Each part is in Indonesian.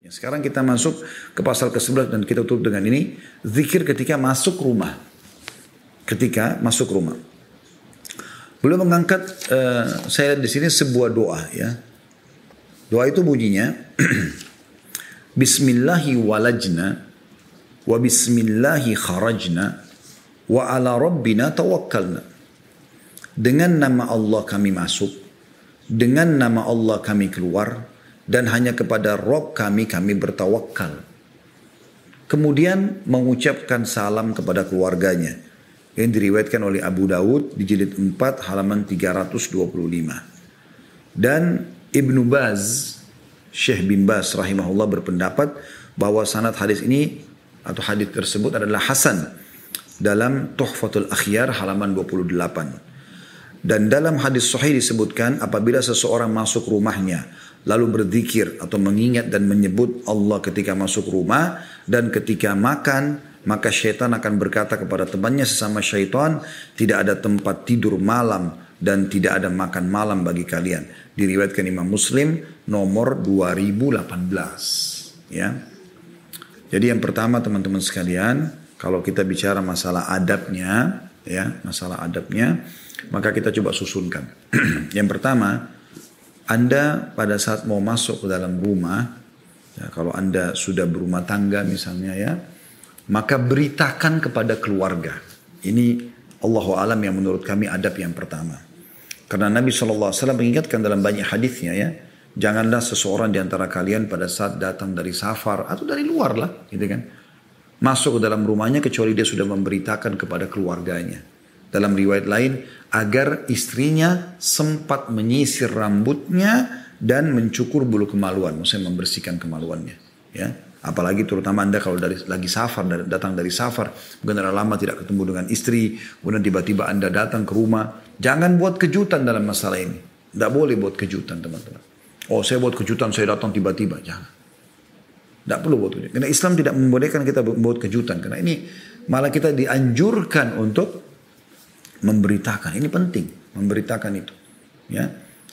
Ya, sekarang kita masuk ke pasal ke-11 dan kita tutup dengan ini. Zikir ketika masuk rumah. Ketika masuk rumah. Beliau mengangkat, uh, saya di sini sebuah doa ya. Doa itu bunyinya, Bismillahi walajna, wa bismillahi kharajna, wa ala rabbina tawakkalna. Dengan nama Allah kami masuk, dengan nama Allah kami keluar, dan hanya kepada Rob kami kami bertawakal. Kemudian mengucapkan salam kepada keluarganya yang diriwayatkan oleh Abu Dawud di jilid 4 halaman 325. Dan Ibnu Baz, Syekh bin Baz rahimahullah berpendapat bahwa sanad hadis ini atau hadis tersebut adalah Hasan dalam Tuhfatul Akhyar halaman 28. Dan dalam hadis sahih disebutkan apabila seseorang masuk rumahnya lalu berzikir atau mengingat dan menyebut Allah ketika masuk rumah dan ketika makan maka syaitan akan berkata kepada temannya sesama syaitan tidak ada tempat tidur malam dan tidak ada makan malam bagi kalian. Diriwayatkan Imam Muslim nomor 2018 ya. Jadi yang pertama teman-teman sekalian kalau kita bicara masalah adabnya ya masalah adabnya maka kita coba susunkan. Yang pertama anda pada saat mau masuk ke dalam rumah, ya, kalau Anda sudah berumah tangga misalnya ya, maka beritakan kepada keluarga. Ini Allah alam yang menurut kami adab yang pertama. Karena Nabi SAW mengingatkan dalam banyak hadisnya ya, janganlah seseorang di antara kalian pada saat datang dari safar atau dari luar lah, gitu kan, masuk ke dalam rumahnya kecuali dia sudah memberitakan kepada keluarganya. Dalam riwayat lain, agar istrinya sempat menyisir rambutnya dan mencukur bulu kemaluan, maksudnya membersihkan kemaluannya. Ya, apalagi terutama anda kalau dari lagi safar datang dari safar, mungkin lama tidak ketemu dengan istri, kemudian tiba-tiba anda datang ke rumah, jangan buat kejutan dalam masalah ini. Tidak boleh buat kejutan teman-teman. Oh saya buat kejutan, saya datang tiba-tiba, jangan. Tidak perlu buat kejutan. Karena Islam tidak membolehkan kita buat kejutan. Karena ini malah kita dianjurkan untuk memberitakan. Ini penting, memberitakan itu. Ya.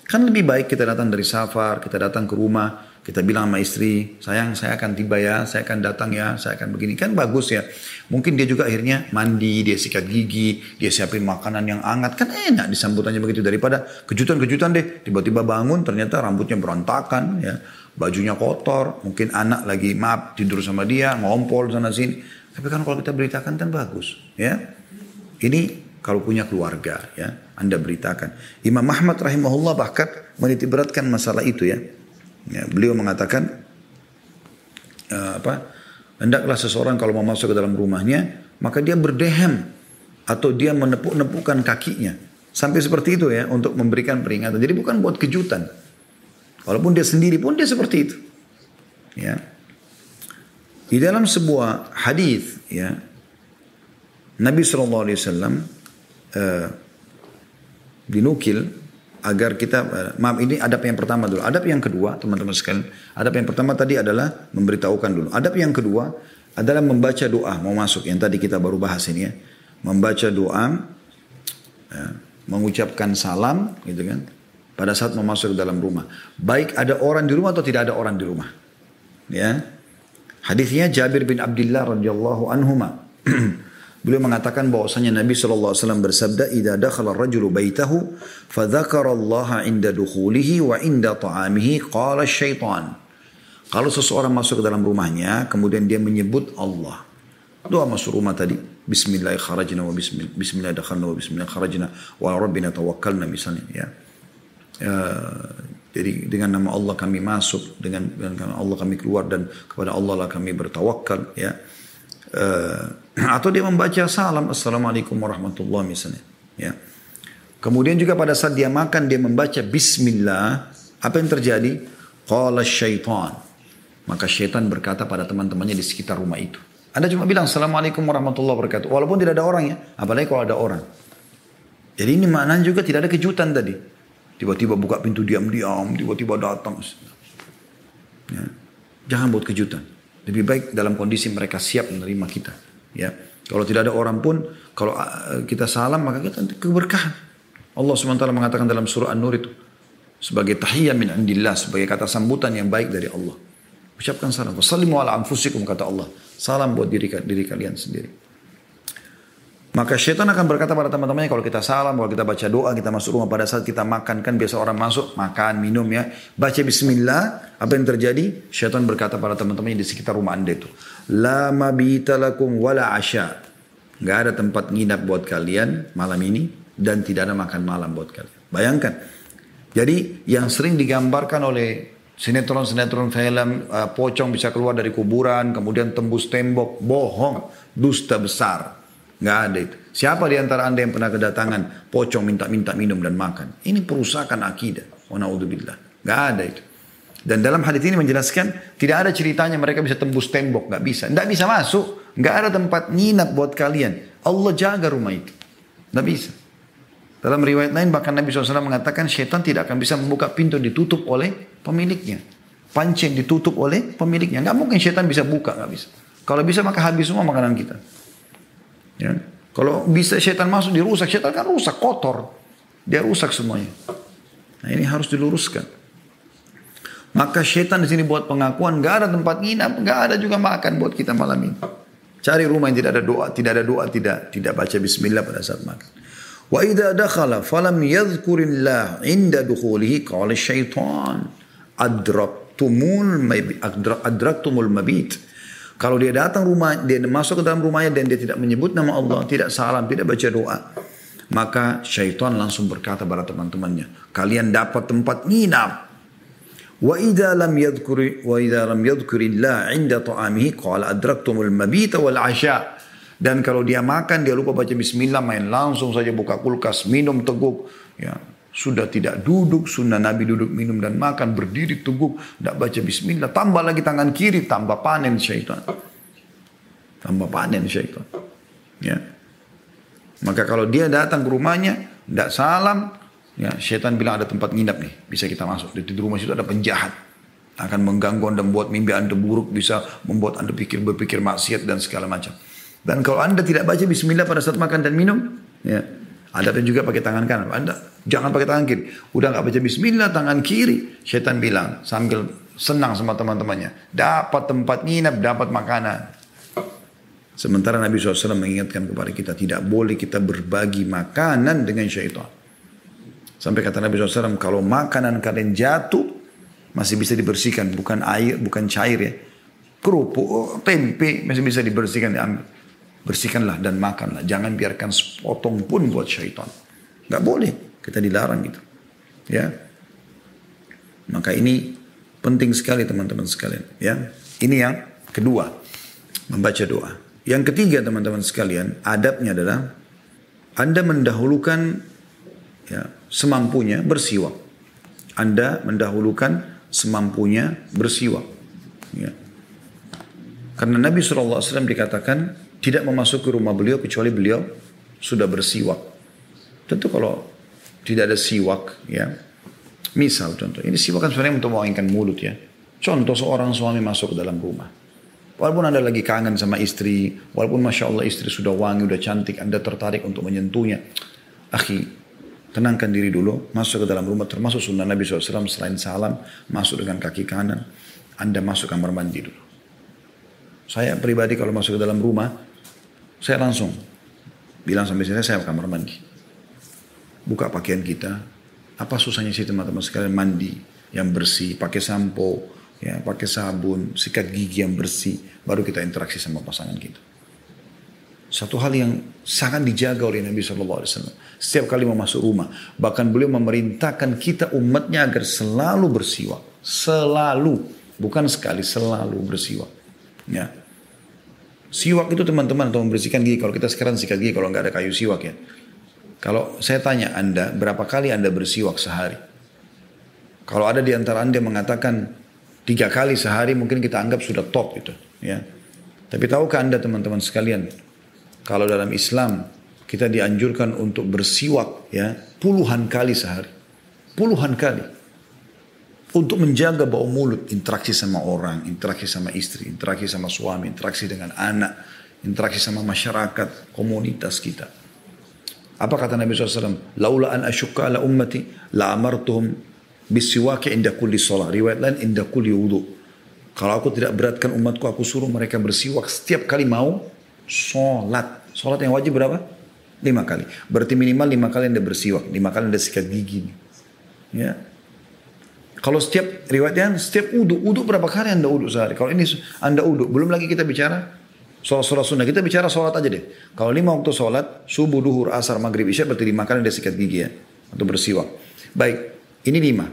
Kan lebih baik kita datang dari safar, kita datang ke rumah, kita bilang sama istri, sayang saya akan tiba ya, saya akan datang ya, saya akan begini. Kan bagus ya. Mungkin dia juga akhirnya mandi, dia sikat gigi, dia siapin makanan yang hangat. Kan enak disambutannya begitu. Daripada kejutan-kejutan deh, tiba-tiba bangun ternyata rambutnya berantakan ya. Bajunya kotor, mungkin anak lagi maaf tidur sama dia, ngompol sana sini. Tapi kan kalau kita beritakan kan bagus ya. Ini kalau punya keluarga ya anda beritakan. Imam Ahmad rahimahullah bahkan menitik beratkan masalah itu ya, ya beliau mengatakan uh, apa hendaklah seseorang kalau mau masuk ke dalam rumahnya maka dia berdehem atau dia menepuk-nepukkan kakinya. Sampai seperti itu ya untuk memberikan peringatan. Jadi bukan buat kejutan. Walaupun dia sendiri pun dia seperti itu. Ya. Di dalam sebuah hadis ya Nabi SAW uh, dinukil agar kita uh, maaf ini adab yang pertama dulu. Adab yang kedua, teman-teman sekalian, adab yang pertama tadi adalah memberitahukan dulu. Adab yang kedua adalah membaca doa mau masuk yang tadi kita baru bahas ini ya. Membaca doa uh, mengucapkan salam gitu kan pada saat mau masuk dalam rumah. Baik ada orang di rumah atau tidak ada orang di rumah. Ya. Hadisnya Jabir bin Abdullah radhiyallahu anhuma. Beliau mengatakan bahwasanya Nabi SAW bersabda, "Idza dakhala ar-rajulu baitahu fa Allah 'inda dukhulihi wa 'inda ta'amihi qala syaitan." Kalau seseorang masuk ke dalam rumahnya, kemudian dia menyebut Allah. Doa masuk rumah tadi, Bismillah kharajna wa bismillah, bismillah dakhalna wa bismillah kharajna wa rabbina tawakkalna misalnya ya. ya. jadi dengan nama Allah kami masuk, dengan, dengan Allah kami keluar dan kepada Allah lah kami bertawakal ya. Uh, atau dia membaca salam assalamualaikum warahmatullahi misalnya ya. Kemudian juga pada saat dia makan dia membaca bismillah apa yang terjadi? Qala syaitan. Maka syaitan berkata pada teman-temannya di sekitar rumah itu. Anda cuma bilang assalamualaikum warahmatullahi wabarakatuh walaupun tidak ada orang ya. Apalagi kalau ada orang. Jadi ini maknanya juga tidak ada kejutan tadi. Tiba-tiba buka pintu diam-diam tiba-tiba datang. Ya. jangan buat kejutan lebih baik dalam kondisi mereka siap menerima kita Ya, kalau tidak ada orang pun, kalau uh, kita salam maka kita keberkahan. Allah SWT mengatakan dalam surah An-Nur itu sebagai tahiyyah min indillah, sebagai kata sambutan yang baik dari Allah. Ucapkan salam. Wassalamu ala anfusikum kata Allah. Salam buat diri, diri kalian sendiri. Maka syaitan akan berkata pada teman-temannya kalau kita salam, kalau kita baca doa, kita masuk rumah pada saat kita makan kan biasa orang masuk makan, minum ya. Baca bismillah, apa yang terjadi? Syaitan berkata pada teman-temannya di sekitar rumah Anda itu, "La mabita lakum wala asya." Gak ada tempat nginap buat kalian malam ini dan tidak ada makan malam buat kalian. Bayangkan. Jadi yang sering digambarkan oleh sinetron-sinetron film uh, pocong bisa keluar dari kuburan kemudian tembus tembok bohong dusta besar nggak ada itu. Siapa di antara anda yang pernah kedatangan pocong minta-minta minum dan makan? Ini perusakan akidah. Wa naudzubillah. Nggak ada itu. Dan dalam hadis ini menjelaskan tidak ada ceritanya mereka bisa tembus tembok. Nggak bisa. Nggak bisa masuk. Nggak ada tempat nginap buat kalian. Allah jaga rumah itu. Nggak bisa. Dalam riwayat lain bahkan Nabi SAW mengatakan syaitan tidak akan bisa membuka pintu ditutup oleh pemiliknya. Panci yang ditutup oleh pemiliknya. Nggak mungkin syaitan bisa buka, nggak bisa. Kalau bisa maka habis semua makanan kita. Ya. Kalau bisa syaitan masuk dirusak, syaitan kan rusak, kotor. Dia rusak semuanya. Nah ini harus diluruskan. Maka syaitan di sini buat pengakuan, nggak ada tempat nginap, nggak ada juga makan buat kita malam ini. Cari rumah yang tidak ada doa, tidak ada doa, tidak tidak baca Bismillah pada saat makan. Wa idza dakhala falam yadhkurillah inda dukhulihi qala syaitan adraktumul mabit adraktumul mabit. Kalau dia datang rumah, dia masuk ke dalam rumahnya dan dia tidak menyebut nama Allah, tidak salam, tidak baca doa, maka syaitan langsung berkata pada teman-temannya, kalian dapat tempat nginap. Wa idza lam yadhkuri wa idza lam yadhkurillah 'inda ta'amihi qala adraktumul mabita wal 'asha. Dan kalau dia makan, dia lupa baca bismillah, main langsung saja buka kulkas, minum teguk. Ya, sudah tidak duduk, sunnah Nabi duduk minum dan makan, berdiri teguk, tidak baca bismillah. Tambah lagi tangan kiri, tambah panen syaitan. Tambah panen syaitan. Ya. Maka kalau dia datang ke rumahnya, tidak salam, ya syaitan bilang ada tempat nginap nih, bisa kita masuk. Di rumah situ ada penjahat akan mengganggu anda, membuat mimpi anda buruk, bisa membuat anda pikir berpikir maksiat dan segala macam. Dan kalau anda tidak baca bismillah pada saat makan dan minum, ya, ada pun juga pakai tangan kanan. Anda jangan pakai tangan kiri. Udah nggak baca bismillah, tangan kiri. Syaitan bilang sambil senang sama teman-temannya. Dapat tempat nginap, dapat makanan. Sementara Nabi SAW mengingatkan kepada kita tidak boleh kita berbagi makanan dengan syaitan. Sampai kata Nabi SAW, kalau makanan kalian jatuh, masih bisa dibersihkan. Bukan air, bukan cair ya. Kerupuk, tempe, masih bisa dibersihkan, diambil bersihkanlah dan makanlah. Jangan biarkan sepotong pun buat syaitan. Gak boleh. Kita dilarang gitu. Ya. Maka ini penting sekali teman-teman sekalian. Ya. Ini yang kedua. Membaca doa. Yang ketiga teman-teman sekalian. Adabnya adalah. Anda mendahulukan ya, semampunya bersiwak. Anda mendahulukan semampunya bersiwak. Ya. Karena Nabi SAW dikatakan tidak memasuki rumah beliau kecuali beliau sudah bersiwak. Tentu kalau tidak ada siwak, ya. Misal contoh, ini siwak kan sebenarnya untuk menginginkan mulut ya. Contoh seorang suami masuk ke dalam rumah. Walaupun Anda lagi kangen sama istri, walaupun Masya Allah istri sudah wangi, sudah cantik, Anda tertarik untuk menyentuhnya. Akhi, tenangkan diri dulu, masuk ke dalam rumah, termasuk sunnah Nabi SAW, selain salam, masuk dengan kaki kanan, Anda masuk kamar mandi dulu. Saya pribadi kalau masuk ke dalam rumah, saya langsung bilang sampai sini saya kamar mandi. Buka pakaian kita. Apa susahnya sih teman-teman sekalian mandi yang bersih, pakai sampo, ya, pakai sabun, sikat gigi yang bersih, baru kita interaksi sama pasangan kita. Satu hal yang sangat dijaga oleh Nabi SAW. Setiap kali mau masuk rumah. Bahkan beliau memerintahkan kita umatnya agar selalu bersiwak. Selalu. Bukan sekali, selalu bersiwak. Ya. Siwak itu teman-teman untuk membersihkan gigi. Kalau kita sekarang sikat gigi kalau nggak ada kayu siwak ya. Kalau saya tanya Anda, berapa kali Anda bersiwak sehari? Kalau ada di antara Anda mengatakan tiga kali sehari mungkin kita anggap sudah top itu. Ya. Tapi tahukah Anda teman-teman sekalian, kalau dalam Islam kita dianjurkan untuk bersiwak ya puluhan kali sehari. Puluhan kali untuk menjaga bau mulut, interaksi sama orang, interaksi sama istri, interaksi sama suami, interaksi dengan anak, interaksi sama masyarakat, komunitas kita. Apa kata Nabi SAW? Laula an asyukka ala ummati la amartuhum bisiwaki inda kulli sholat. Riwayat lain inda kulli wudu. Kalau aku tidak beratkan umatku, aku suruh mereka bersiwak setiap kali mau sholat. Sholat yang wajib berapa? Lima kali. Berarti minimal lima kali anda bersiwak. Lima kali anda sikat gigi. Ya. Kalau setiap riwayatnya setiap uduk, uduk berapa kali anda uduk sehari? Kalau ini anda uduk, belum lagi kita bicara sholat-sholat sunnah. Kita bicara sholat aja deh. Kalau lima waktu sholat, subuh, duhur, asar, maghrib, isya, berarti lima kali anda sikat gigi ya. Atau bersiwak. Baik, ini lima.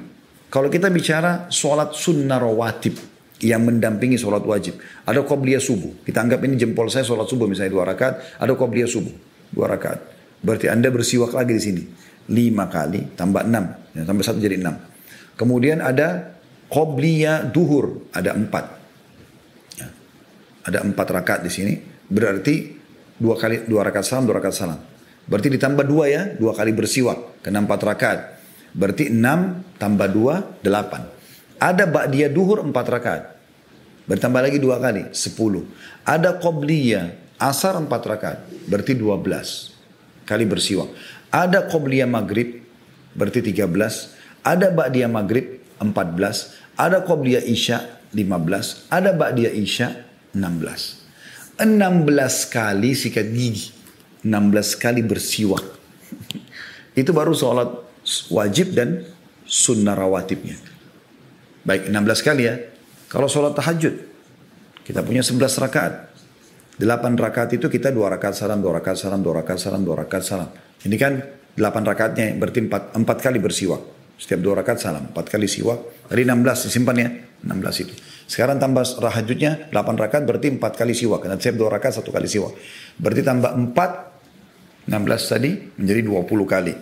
Kalau kita bicara sholat sunnah rawatib yang mendampingi sholat wajib. Ada qobliyah subuh. Kita anggap ini jempol saya sholat subuh misalnya dua rakaat. Ada qobliyah subuh. Dua rakaat. Berarti anda bersiwak lagi di sini. Lima kali tambah enam. Ya, tambah satu jadi enam. Kemudian ada qobliyah duhur. Ada empat. Ya. Ada empat rakaat di sini. Berarti dua kali dua rakaat salam, dua rakaat salam. Berarti ditambah dua ya, dua kali bersiwak, kena empat rakaat. Berarti enam tambah dua, delapan. Ada ba'diyah duhur empat rakaat. Bertambah lagi dua kali, sepuluh. Ada qobliyah, asar empat rakaat, berarti dua belas kali bersiwak. Ada qobliyah maghrib, berarti tiga belas. Ada ba'diyah maghrib, empat belas. Ada qobliyah isya, lima belas. Ada ba'diyah isya, enam belas. Enam belas kali sikat gigi. Enam belas kali bersiwak. Itu baru sholat wajib dan sunnah rawatibnya. Baik 16 kali ya. Kalau sholat tahajud, kita punya 11 rakaat. 8 rakaat itu kita 2 rakaat salam, 2 rakaat salam, 2 rakaat salam, 2 rakaat salam. Ini kan 8 rakaatnya berarti 4, 4 kali bersiwak. Setiap 2 rakaat salam, 4 kali siwak. Tadi 16 disimpan ya, 16 itu. Sekarang tambah tahajudnya 8 rakaat berarti 4 kali siwak. Karena setiap 2 rakaat 1 kali siwak. Berarti tambah 4, 16 tadi menjadi 20 kali.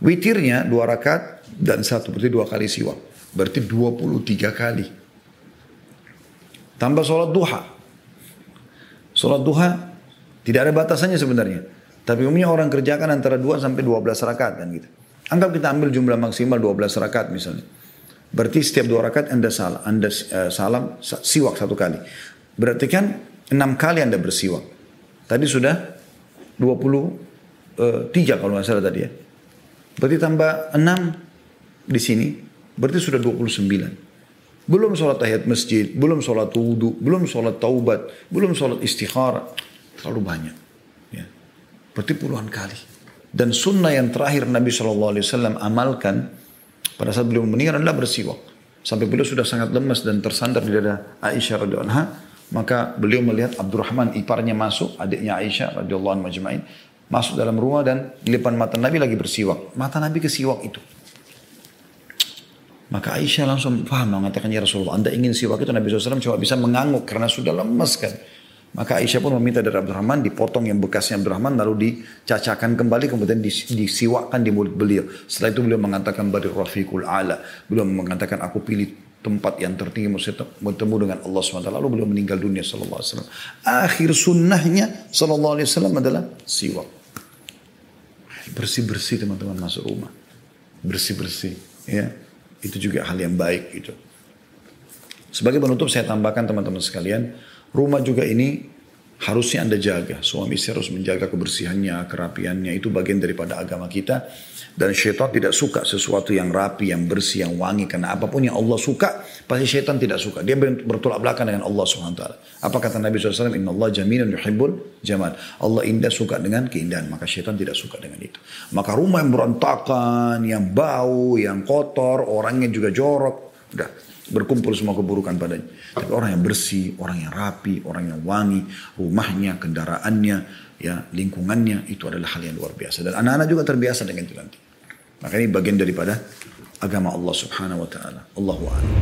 Witirnya 2 rakaat dan 1 berarti 2 kali siwak. Berarti 23 kali. Tambah sholat duha. Sholat duha tidak ada batasannya sebenarnya. Tapi umumnya orang kerjakan antara 2 sampai 12 rakaat kan gitu. Anggap kita ambil jumlah maksimal 12 rakaat misalnya. Berarti setiap dua rakaat anda salam, anda uh, salam siwak satu kali. Berarti kan enam kali anda bersiwak. Tadi sudah 23 eh, kalau nggak salah tadi ya. Berarti tambah 6 di sini. Berarti sudah 29. Belum sholat tahiyat masjid, belum sholat wudhu, belum sholat taubat, belum sholat istikhara. Terlalu banyak. Ya. Berarti puluhan kali. Dan sunnah yang terakhir Nabi SAW amalkan pada saat beliau meninggal adalah bersiwak. Sampai beliau sudah sangat lemas dan tersandar di dada Aisyah radhiyallahu anha, maka beliau melihat Abdurrahman iparnya masuk, adiknya Aisyah radhiyallahu anha majma'in, masuk dalam rumah dan di depan mata Nabi lagi bersiwak. Mata Nabi ke siwak itu. Maka Aisyah langsung paham mengatakan ya Rasulullah anda ingin siwak itu Nabi SAW cuma bisa mengangguk karena sudah lemas kan. Maka Aisyah pun meminta dari Abdurrahman dipotong yang bekasnya Abdurrahman lalu dicacakan kembali kemudian disiwakkan di mulut beliau. Setelah itu beliau mengatakan bari rafiqul ala. Beliau mengatakan aku pilih tempat yang tertinggi bertemu dengan Allah SWT. Lalu beliau meninggal dunia sallallahu alaihi wasallam. Akhir sunnahnya sallallahu alaihi wasallam adalah siwak. Bersih-bersih teman-teman masuk rumah. Bersih-bersih ya. Itu juga hal yang baik gitu. Sebagai penutup saya tambahkan teman-teman sekalian, rumah juga ini harusnya Anda jaga. Suami istri harus menjaga kebersihannya, kerapiannya. Itu bagian daripada agama kita. Dan syaitan tidak suka sesuatu yang rapi, yang bersih, yang wangi. Karena apa pun yang Allah suka, pasti syaitan tidak suka. Dia bertolak belakang dengan Allah SWT. Apa kata Nabi SAW? Inna Allah jaminan yuhibbul jamal. Allah indah suka dengan keindahan. Maka syaitan tidak suka dengan itu. Maka rumah yang berantakan, yang bau, yang kotor, orangnya juga jorok. Udah berkumpul semua keburukan padanya. Tapi orang yang bersih, orang yang rapi, orang yang wangi, rumahnya, kendaraannya, ya lingkungannya itu adalah hal yang luar biasa. Dan anak-anak juga terbiasa dengan itu nanti. Maka ini bagian daripada agama Allah subhanahu wa ta'ala. Allahu a'lam.